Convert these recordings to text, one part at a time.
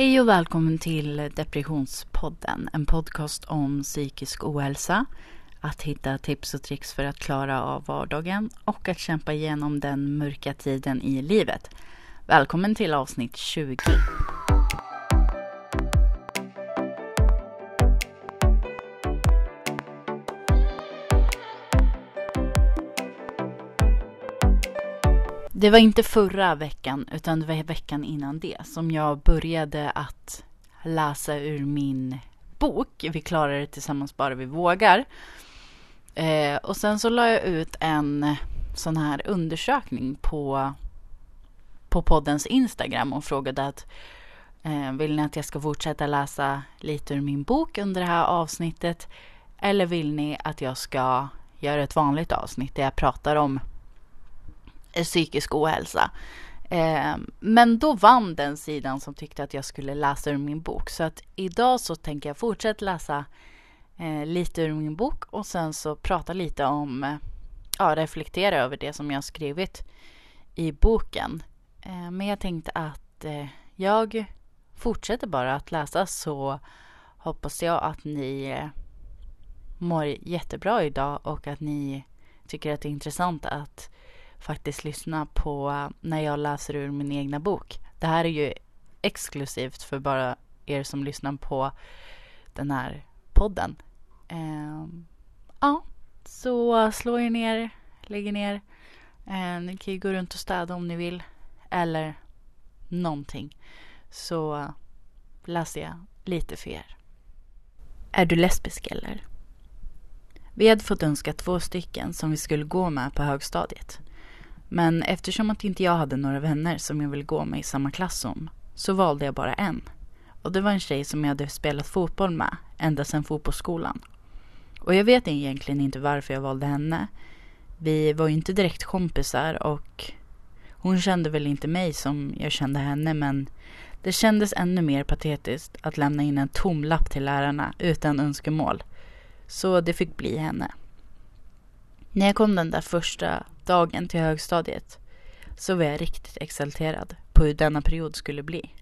Hej och välkommen till Depressionspodden. En podcast om psykisk ohälsa, att hitta tips och tricks för att klara av vardagen och att kämpa igenom den mörka tiden i livet. Välkommen till avsnitt 20. Det var inte förra veckan utan det var veckan innan det som jag började att läsa ur min bok Vi klarar det tillsammans bara vi vågar. Eh, och sen så la jag ut en sån här undersökning på, på poddens Instagram och frågade att eh, vill ni att jag ska fortsätta läsa lite ur min bok under det här avsnittet eller vill ni att jag ska göra ett vanligt avsnitt där jag pratar om Eh, psykisk ohälsa. Eh, men då vann den sidan som tyckte att jag skulle läsa ur min bok. Så att idag så tänker jag fortsätta läsa eh, lite ur min bok och sen så prata lite om, eh, ja reflektera över det som jag skrivit i boken. Eh, men jag tänkte att eh, jag fortsätter bara att läsa så hoppas jag att ni eh, mår jättebra idag och att ni tycker att det är intressant att faktiskt lyssna på när jag läser ur min egna bok. Det här är ju exklusivt för bara er som lyssnar på den här podden. Eh, ja, så slå er ner, lägg er ner. Eh, ni kan ju gå runt och städa om ni vill. Eller någonting. Så läser jag lite för er. Är du lesbisk eller? Vi hade fått önska två stycken som vi skulle gå med på högstadiet. Men eftersom att inte jag hade några vänner som jag ville gå med i samma klass som så valde jag bara en. Och det var en tjej som jag hade spelat fotboll med ända sedan fotbollsskolan. Och jag vet egentligen inte varför jag valde henne. Vi var ju inte direkt kompisar och hon kände väl inte mig som jag kände henne men det kändes ännu mer patetiskt att lämna in en tom lapp till lärarna utan önskemål. Så det fick bli henne. När jag kom den där första dagen till högstadiet så var jag riktigt exalterad på hur denna period skulle bli.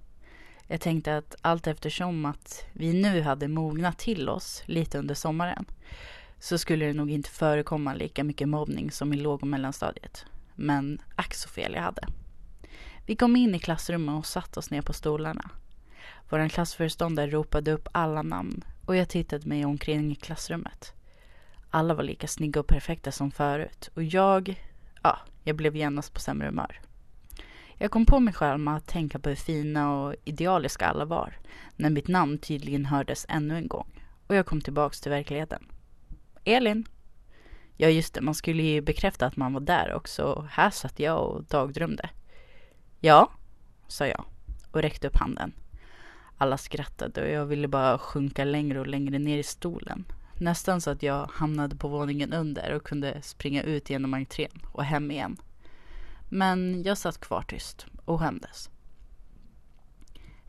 Jag tänkte att allt eftersom att vi nu hade mognat till oss lite under sommaren så skulle det nog inte förekomma lika mycket mobbning som i låg och mellanstadiet. Men ack så fel jag hade. Vi kom in i klassrummet och satte oss ner på stolarna. Vår klassföreståndare ropade upp alla namn och jag tittade mig omkring i klassrummet. Alla var lika snygga och perfekta som förut och jag, ja, jag blev genast på sämre humör. Jag kom på mig själv med att tänka på hur fina och idealiska alla var när mitt namn tydligen hördes ännu en gång och jag kom tillbaks till verkligheten. Elin! Ja just det, man skulle ju bekräfta att man var där också. Här satt jag och dagdrömde. Ja, sa jag och räckte upp handen. Alla skrattade och jag ville bara sjunka längre och längre ner i stolen Nästan så att jag hamnade på våningen under och kunde springa ut genom entrén och hem igen. Men jag satt kvar tyst och skämdes.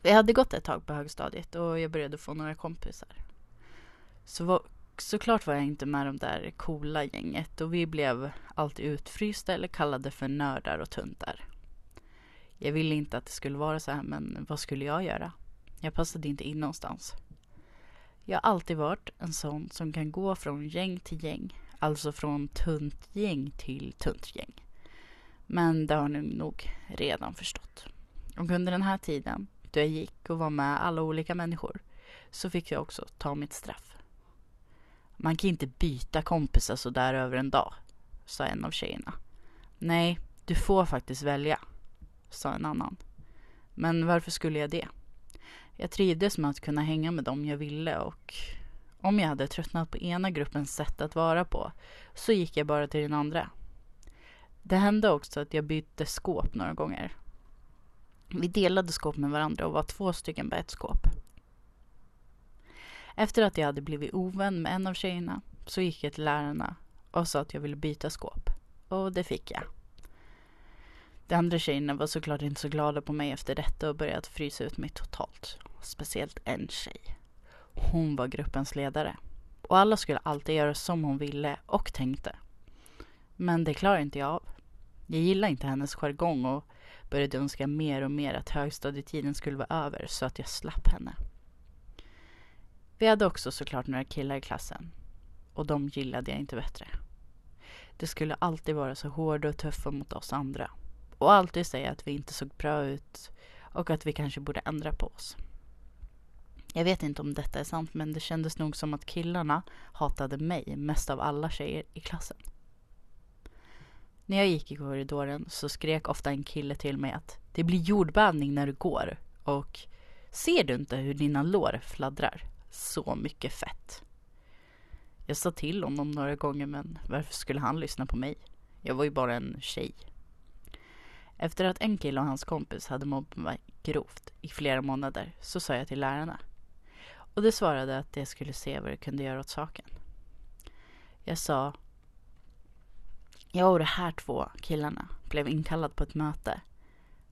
Vi hade gått ett tag på högstadiet och jag började få några kompisar. Så var, såklart var jag inte med de där coola gänget och vi blev alltid utfrysta eller kallade för nördar och tuntar. Jag ville inte att det skulle vara så här men vad skulle jag göra? Jag passade inte in någonstans. Jag har alltid varit en sån som kan gå från gäng till gäng. Alltså från tunt gäng till tunt gäng. Men det har ni nog redan förstått. Och under den här tiden, då jag gick och var med alla olika människor, så fick jag också ta mitt straff. Man kan inte byta kompisar sådär över en dag, sa en av tjejerna. Nej, du får faktiskt välja, sa en annan. Men varför skulle jag det? Jag trivdes med att kunna hänga med dem jag ville och om jag hade tröttnat på ena gruppens sätt att vara på så gick jag bara till den andra. Det hände också att jag bytte skåp några gånger. Vi delade skåp med varandra och var två stycken på ett skåp. Efter att jag hade blivit ovän med en av tjejerna så gick jag till lärarna och sa att jag ville byta skåp. Och det fick jag. De andra tjejerna var såklart inte så glada på mig efter detta och började frysa ut mig totalt. Speciellt en tjej. Hon var gruppens ledare. Och alla skulle alltid göra som hon ville och tänkte. Men det klarade inte jag av. Jag gillade inte hennes jargong och började önska mer och mer att högstadietiden skulle vara över så att jag slapp henne. Vi hade också såklart några killar i klassen och de gillade jag inte bättre. De skulle alltid vara så hårda och tuffa mot oss andra och alltid säga att vi inte såg bra ut och att vi kanske borde ändra på oss. Jag vet inte om detta är sant men det kändes nog som att killarna hatade mig mest av alla tjejer i klassen. När jag gick i korridoren så skrek ofta en kille till mig att det blir jordbävning när du går och ser du inte hur dina lår fladdrar? Så mycket fett. Jag sa till honom några gånger men varför skulle han lyssna på mig? Jag var ju bara en tjej. Efter att en kille och hans kompis hade mobbat mig grovt i flera månader så sa jag till lärarna. Och de svarade att de skulle se vad de kunde göra åt saken. Jag sa jag och de här två killarna blev inkallad på ett möte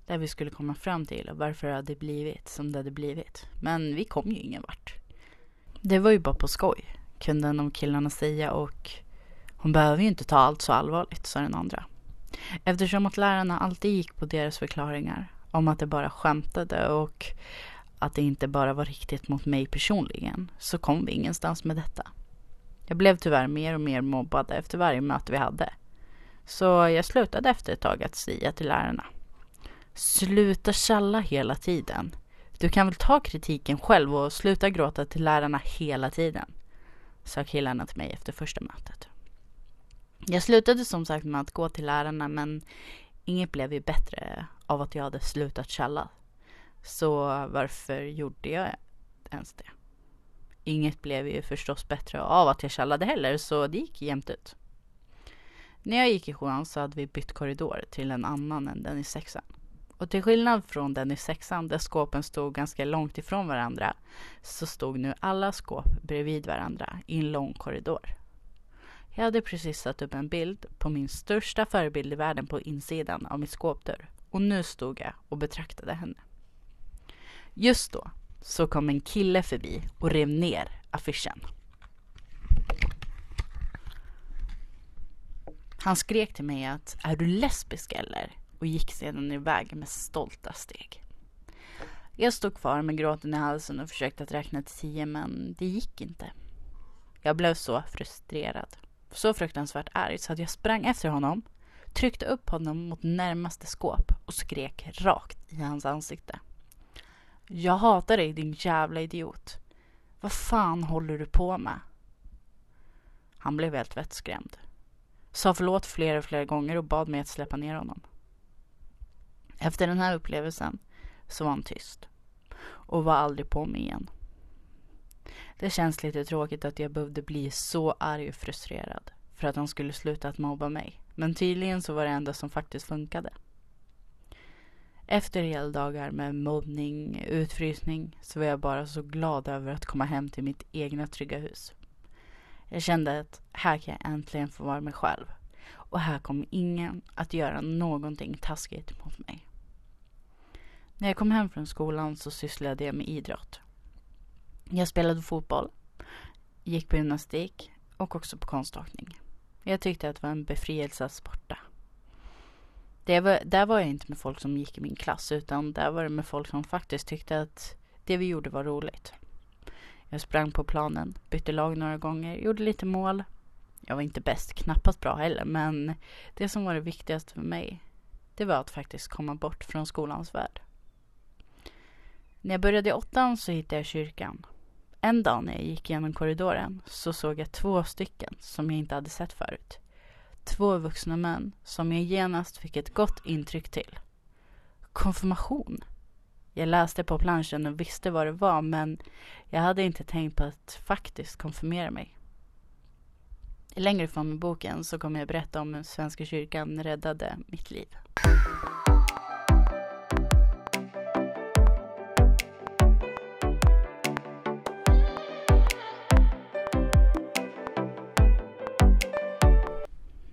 där vi skulle komma fram till varför det hade blivit som det hade blivit. Men vi kom ju ingen vart. Det var ju bara på skoj, kunde en av killarna säga och hon behöver ju inte ta allt så allvarligt, sa den andra. Eftersom att lärarna alltid gick på deras förklaringar om att det bara skämtade och att det inte bara var riktigt mot mig personligen så kom vi ingenstans med detta. Jag blev tyvärr mer och mer mobbad efter varje möte vi hade. Så jag slutade efter ett tag att säga till lärarna. Sluta tjalla hela tiden. Du kan väl ta kritiken själv och sluta gråta till lärarna hela tiden. Sa killarna till mig efter första mötet. Jag slutade som sagt med att gå till lärarna men inget blev ju bättre av att jag hade slutat tjalla. Så varför gjorde jag ens det? Inget blev ju förstås bättre av att jag tjallade heller så det gick jämnt ut. När jag gick i sjuan så hade vi bytt korridor till en annan än den i sexan. Och till skillnad från den i sexan där skåpen stod ganska långt ifrån varandra så stod nu alla skåp bredvid varandra i en lång korridor. Jag hade precis satt upp en bild på min största förebild i världen på insidan av min skåpdörr och nu stod jag och betraktade henne. Just då så kom en kille förbi och rev ner affischen. Han skrek till mig att är du lesbisk eller? Och gick sedan iväg med stolta steg. Jag stod kvar med gråten i halsen och försökte att räkna till tio men det gick inte. Jag blev så frustrerad. Så fruktansvärt arg så att jag sprang efter honom, tryckte upp honom mot närmaste skåp och skrek rakt i hans ansikte. Jag hatar dig din jävla idiot. Vad fan håller du på med? Han blev helt vettskrämd sa förlåt flera och flera gånger och bad mig att släppa ner honom. Efter den här upplevelsen så var han tyst och var aldrig på mig igen. Det känns lite tråkigt att jag behövde bli så arg och frustrerad för att han skulle sluta att mobba mig. Men tydligen så var det enda som faktiskt funkade. Efter heldagar med mobbning, utfrysning så var jag bara så glad över att komma hem till mitt egna trygga hus. Jag kände att här kan jag äntligen få vara mig själv. Och här kommer ingen att göra någonting taskigt mot mig. När jag kom hem från skolan så sysslade jag med idrott. Jag spelade fotboll, gick på gymnastik och också på konståkning. Jag tyckte att det var en befrielse att sporta. Det var, där var jag inte med folk som gick i min klass utan där var det med folk som faktiskt tyckte att det vi gjorde var roligt. Jag sprang på planen, bytte lag några gånger, gjorde lite mål. Jag var inte bäst, knappast bra heller, men det som var det viktigaste för mig, det var att faktiskt komma bort från skolans värld. När jag började i åttan så hittade jag kyrkan. En dag när jag gick genom korridoren så såg jag två stycken som jag inte hade sett förut. Två vuxna män som jag genast fick ett gott intryck till. Konfirmation. Jag läste på planschen och visste vad det var men jag hade inte tänkt på att faktiskt konfirmera mig. Längre fram i boken så kommer jag berätta om hur Svenska kyrkan räddade mitt liv.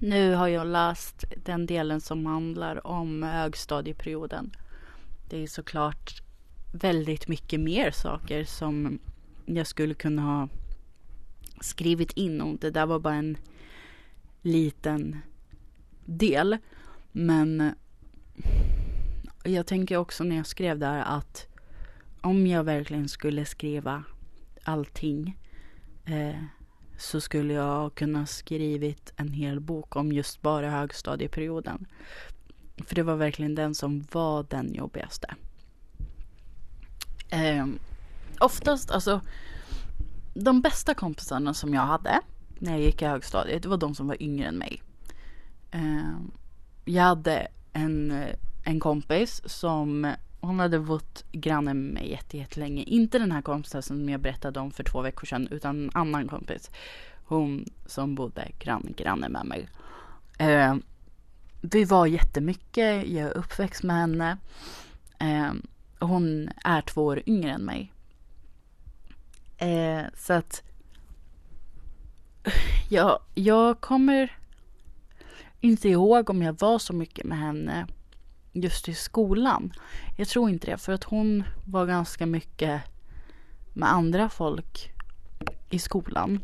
Nu har jag läst den delen som handlar om högstadieperioden det är såklart väldigt mycket mer saker som jag skulle kunna ha skrivit in och det där var bara en liten del. Men jag tänker också när jag skrev där att om jag verkligen skulle skriva allting eh, så skulle jag kunna skrivit en hel bok om just bara högstadieperioden. För det var verkligen den som var den jobbigaste. Eh, oftast, alltså de bästa kompisarna som jag hade när jag gick i högstadiet, det var de som var yngre än mig. Eh, jag hade en, en kompis som hon hade bott granne med mig jättelänge. Inte den här kompisen som jag berättade om för två veckor sedan utan en annan kompis. Hon som bodde granne, granne med mig. Eh, vi var jättemycket, jag är uppväxt med henne. Eh, hon är två år yngre än mig. Eh, så att ja, jag kommer inte ihåg om jag var så mycket med henne just i skolan. Jag tror inte det, för att hon var ganska mycket med andra folk i skolan.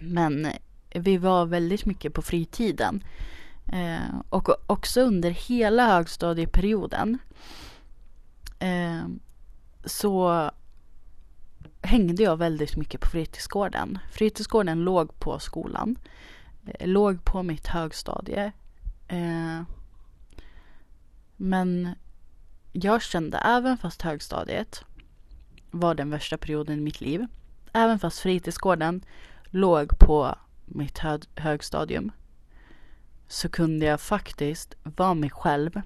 Men vi var väldigt mycket på fritiden. Eh, och också under hela högstadieperioden eh, så hängde jag väldigt mycket på fritidsgården. Fritidsgården låg på skolan. Eh, låg på mitt högstadie. Eh, men jag kände, även fast högstadiet var den värsta perioden i mitt liv, även fast fritidsgården låg på mitt hö högstadium, så kunde jag faktiskt vara mig själv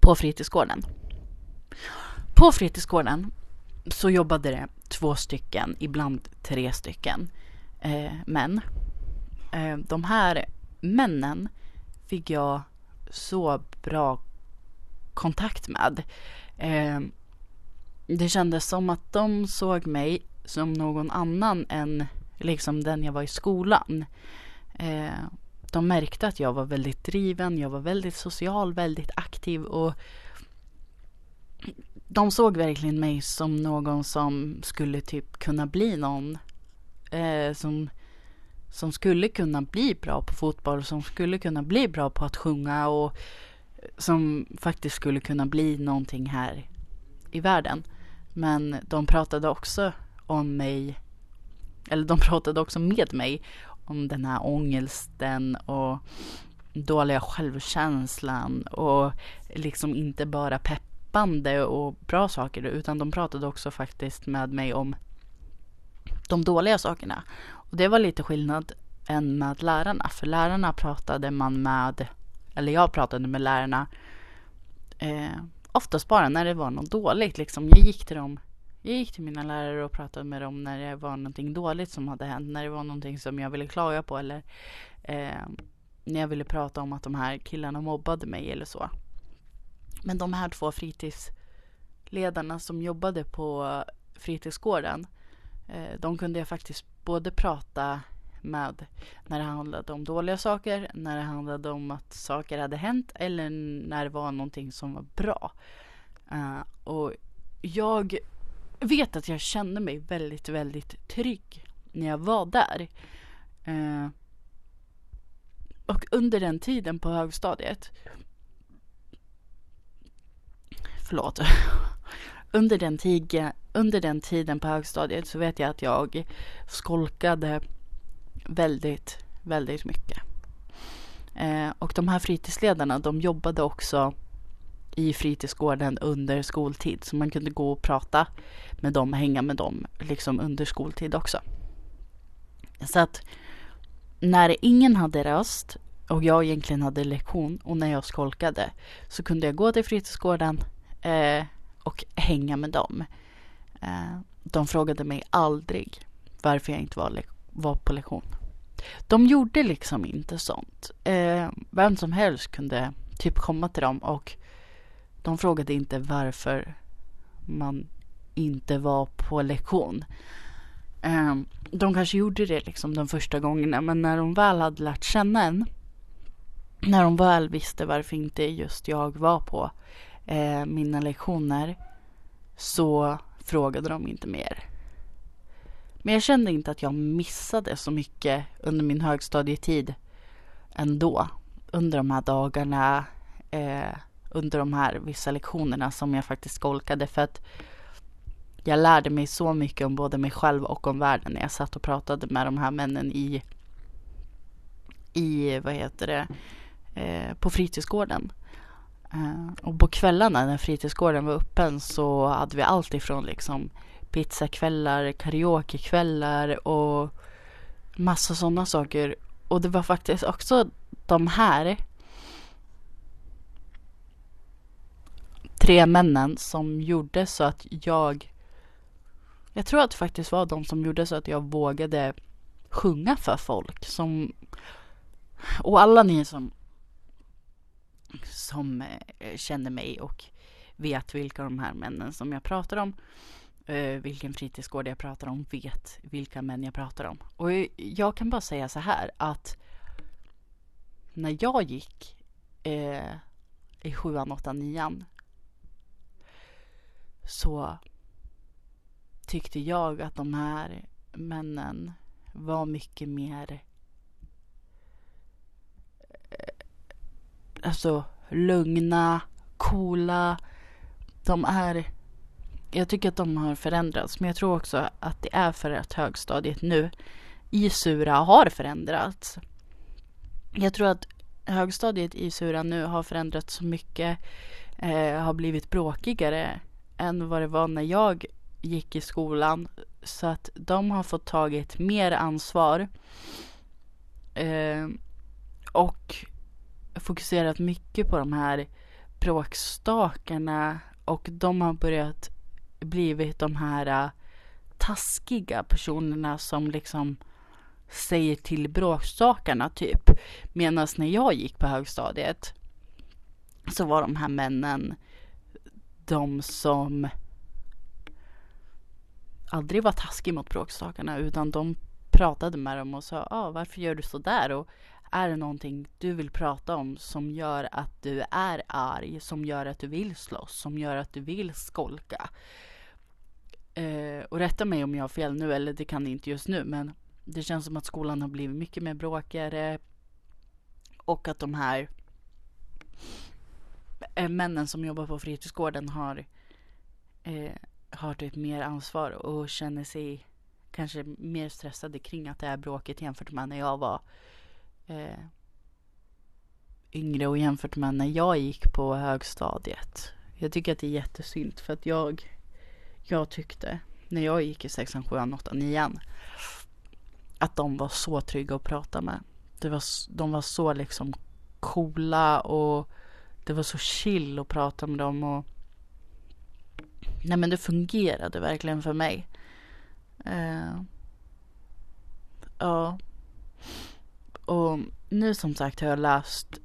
på fritidsgården. På fritidsgården så jobbade det två stycken, ibland tre stycken eh, män. Eh, de här männen fick jag så bra kontakt med. Eh, det kändes som att de såg mig som någon annan än liksom den jag var i skolan. Eh, de märkte att jag var väldigt driven, jag var väldigt social, väldigt aktiv och de såg verkligen mig som någon som skulle typ kunna bli någon eh, som, som skulle kunna bli bra på fotboll, som skulle kunna bli bra på att sjunga och som faktiskt skulle kunna bli någonting här i världen. Men de pratade också om mig, eller de pratade också med mig om den här ångesten och dåliga självkänslan och liksom inte bara peppande och bra saker utan de pratade också faktiskt med mig om de dåliga sakerna. Och det var lite skillnad än med lärarna. För lärarna pratade man med, eller jag pratade med lärarna eh, oftast bara när det var något dåligt. Liksom. Jag gick till dem jag gick till mina lärare och pratade med dem när det var någonting dåligt som hade hänt. När det var någonting som jag ville klaga på eller eh, när jag ville prata om att de här killarna mobbade mig eller så. Men de här två fritidsledarna som jobbade på fritidsgården, eh, de kunde jag faktiskt både prata med när det handlade om dåliga saker, när det handlade om att saker hade hänt eller när det var någonting som var bra. Uh, och jag vet att jag kände mig väldigt, väldigt trygg när jag var där. Uh, och under den tiden på högstadiet förlåt. Under den, tiden under den tiden på högstadiet så vet jag att jag skolkade väldigt, väldigt mycket. Eh, och de här fritidsledarna, de jobbade också i fritidsgården under skoltid. Så man kunde gå och prata med dem, hänga med dem, liksom under skoltid också. Så att när ingen hade röst och jag egentligen hade lektion och när jag skolkade så kunde jag gå till fritidsgården, eh, och hänga med dem. Eh, de frågade mig aldrig varför jag inte var, var på lektion. De gjorde liksom inte sånt. Eh, vem som helst kunde typ komma till dem och de frågade inte varför man inte var på lektion. Eh, de kanske gjorde det liksom de första gångerna men när de väl hade lärt känna en när de väl visste varför inte just jag var på eh, mina lektioner så frågade de inte mer. Men jag kände inte att jag missade så mycket under min högstadietid ändå. under de här dagarna, eh, under de här vissa lektionerna som jag faktiskt skolkade för att jag lärde mig så mycket om både mig själv och om världen när jag satt och pratade med de här männen i, i vad heter det, eh, på fritidsgården. Eh. Och på kvällarna när fritidsgården var öppen så hade vi allt ifrån liksom pizzakvällar, karaokekvällar och massa sådana saker. Och det var faktiskt också de här tre männen som gjorde så att jag jag tror att det faktiskt var de som gjorde så att jag vågade sjunga för folk som och alla ni som som eh, känner mig och vet vilka de här männen som jag pratar om eh, vilken fritidsgård jag pratar om vet vilka män jag pratar om. Och jag kan bara säga så här att när jag gick eh, i sjuan, åttan, nian så tyckte jag att de här männen var mycket mer alltså lugna, coola. De är jag tycker att de har förändrats, men jag tror också att det är för att högstadiet nu i Sura har förändrats. Jag tror att högstadiet i Sura nu har förändrats så mycket, eh, har blivit bråkigare än vad det var när jag gick i skolan. Så att de har fått tagit mer ansvar. Eh, och fokuserat mycket på de här bråkstakarna och de har börjat blivit de här uh, taskiga personerna som liksom säger till bråkstakarna typ. Medan när jag gick på högstadiet så var de här männen de som aldrig var taskiga mot bråkstakarna utan de pratade med dem och sa ah, varför gör du så där? Och är det någonting du vill prata om som gör att du är arg, som gör att du vill slåss, som gör att du vill skolka? Eh, och rätta mig om jag har fel nu, eller det kan det inte just nu, men det känns som att skolan har blivit mycket mer bråkigare och att de här eh, männen som jobbar på fritidsgården har, eh, har typ mer ansvar och känner sig kanske mer stressade kring att det är bråkigt jämfört med när jag var eh, yngre och jämfört med när jag gick på högstadiet. Jag tycker att det är jättesynd för att jag jag tyckte när jag gick i sexan, sjuan, åttan, nian att de var så trygga att prata med. Det var, de var så liksom coola och det var så chill att prata med dem och nej men det fungerade verkligen för mig. Uh, ja. Och nu som sagt har jag läst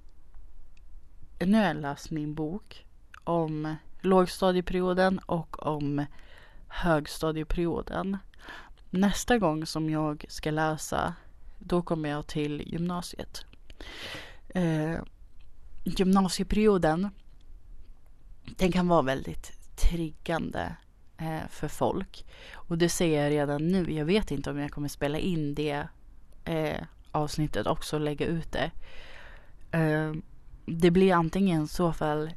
nu har jag läst min bok om lågstadieperioden och om högstadieperioden. Nästa gång som jag ska läsa, då kommer jag till gymnasiet. Eh, gymnasieperioden, den kan vara väldigt triggande eh, för folk. Och det säger jag redan nu. Jag vet inte om jag kommer spela in det eh, avsnittet också lägga ut det. Eh, det blir antingen i så fall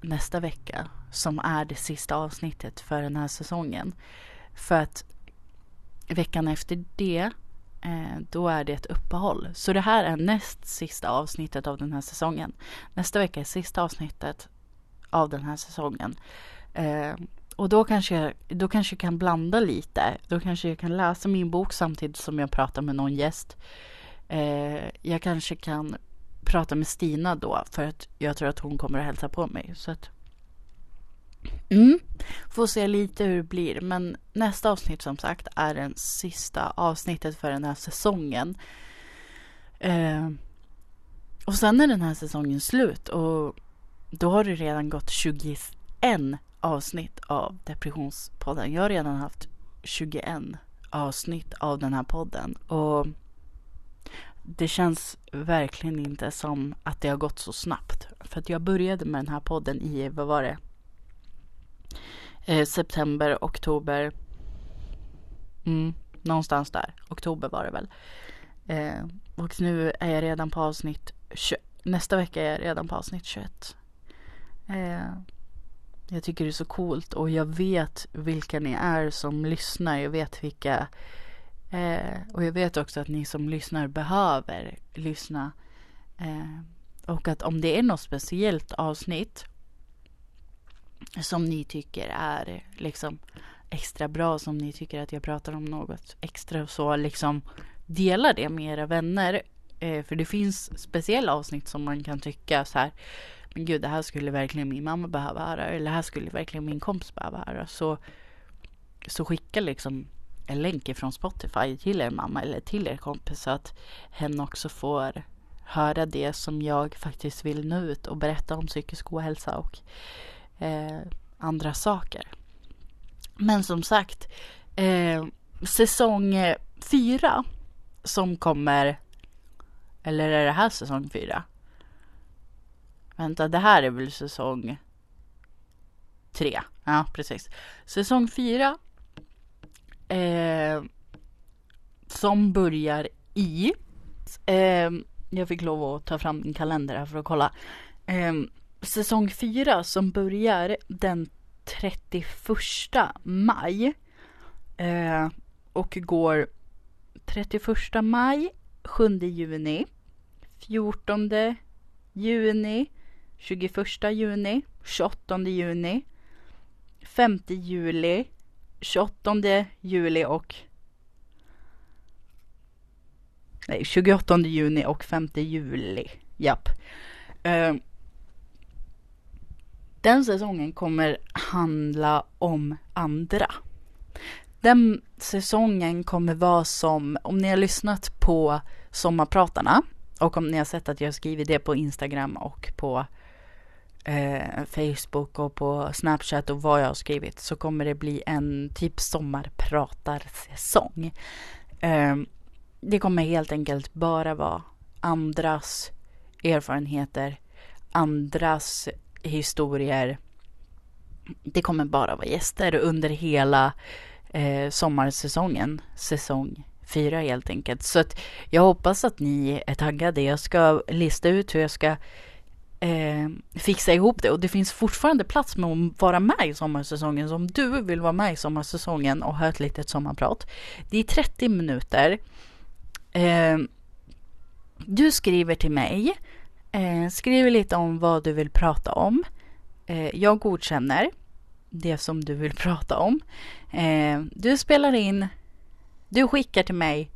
nästa vecka som är det sista avsnittet för den här säsongen. För att veckan efter det eh, då är det ett uppehåll. Så det här är näst sista avsnittet av den här säsongen. Nästa vecka är sista avsnittet av den här säsongen. Eh, och då kanske, jag, då kanske jag kan blanda lite. Då kanske jag kan läsa min bok samtidigt som jag pratar med någon gäst. Eh, jag kanske kan prata med Stina då för att jag tror att hon kommer att hälsa på mig. Så att Mm. Får se lite hur det blir. Men nästa avsnitt som sagt är den sista avsnittet för den här säsongen. Eh, och sen är den här säsongen slut och då har det redan gått 21 avsnitt av Depressionspodden. Jag har redan haft 21 avsnitt av den här podden och det känns verkligen inte som att det har gått så snabbt. För att jag började med den här podden i, vad var det, eh, september, oktober. Mm, någonstans där. Oktober var det väl. Eh, och nu är jag redan på avsnitt 21 nästa vecka är jag redan på avsnitt 21. Eh, jag tycker det är så coolt och jag vet vilka ni är som lyssnar. Jag vet vilka eh, och jag vet också att ni som lyssnar behöver lyssna. Eh, och att om det är något speciellt avsnitt som ni tycker är liksom extra bra, som ni tycker att jag pratar om något extra så liksom dela det med era vänner. Eh, för det finns speciella avsnitt som man kan tycka så här men gud det här skulle verkligen min mamma behöva höra eller det här skulle verkligen min kompis behöva höra. Så, så skicka liksom en länk ifrån Spotify till er mamma eller till er kompis så att hen också får höra det som jag faktiskt vill nå ut och berätta om psykisk ohälsa och eh, andra saker. Men som sagt, eh, säsong fyra som kommer, eller är det här säsong fyra? Vänta, det här är väl säsong tre? Ja, precis. Säsong fyra eh, som börjar i eh, jag fick lov att ta fram min kalender här för att kolla. Eh, säsong 4 som börjar den 31 maj. Eh, och går 31 maj, 7 juni, 14 juni, 21 juni, 28 juni, 5 juli, 28 juli och nej, 28 juni och 5 juli. Japp. Uh, den säsongen kommer handla om andra. Den säsongen kommer vara som, om ni har lyssnat på Sommarpratarna och om ni har sett att jag skrivit det på Instagram och på eh, Facebook och på Snapchat och vad jag har skrivit så kommer det bli en typ sommarpratarsäsong. Eh, det kommer helt enkelt bara vara andras erfarenheter, andras historier. Det kommer bara vara gäster under hela eh, sommarsäsongen, säsong fyra helt enkelt. Så att jag hoppas att ni är taggade. Jag ska lista ut hur jag ska eh, fixa ihop det och det finns fortfarande plats med att vara med i sommarsäsongen. Så om du vill vara med i sommarsäsongen och ha ett litet sommarprat. Det är 30 minuter Eh, du skriver till mig, eh, skriver lite om vad du vill prata om. Eh, jag godkänner det som du vill prata om. Eh, du spelar in, du skickar till mig,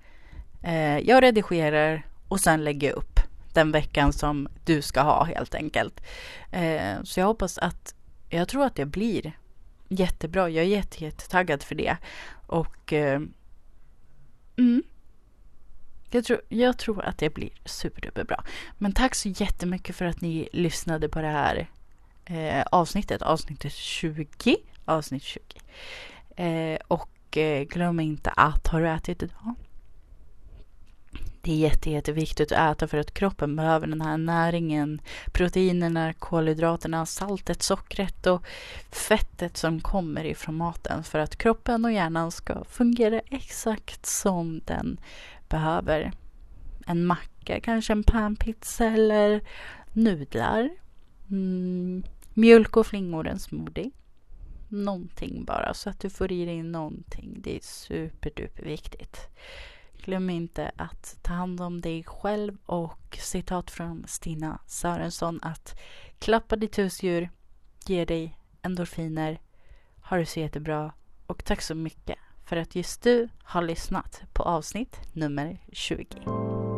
eh, jag redigerar och sen lägger jag upp den veckan som du ska ha helt enkelt. Eh, så jag hoppas att, jag tror att det blir jättebra. Jag är jättetaggad för det. Och eh, mm, jag tror, jag tror att det blir superduperbra. Men tack så jättemycket för att ni lyssnade på det här eh, avsnittet. Avsnittet 20. Avsnitt 20. Eh, och eh, glöm inte att har du ätit idag? Det är jätte, jätteviktigt att äta för att kroppen behöver den här näringen, proteinerna, kolhydraterna, saltet, sockret och fettet som kommer ifrån maten för att kroppen och hjärnan ska fungera exakt som den behöver en macka, kanske en panpizza eller nudlar. Mm, mjölk och flingor, en smoothie. Någonting bara så att du får i dig någonting. Det är superduper viktigt. Glöm inte att ta hand om dig själv och citat från Stina Sörensson att klappa ditt husdjur ger dig endorfiner. Ha det så jättebra och tack så mycket för att just du har lyssnat på avsnitt nummer 20.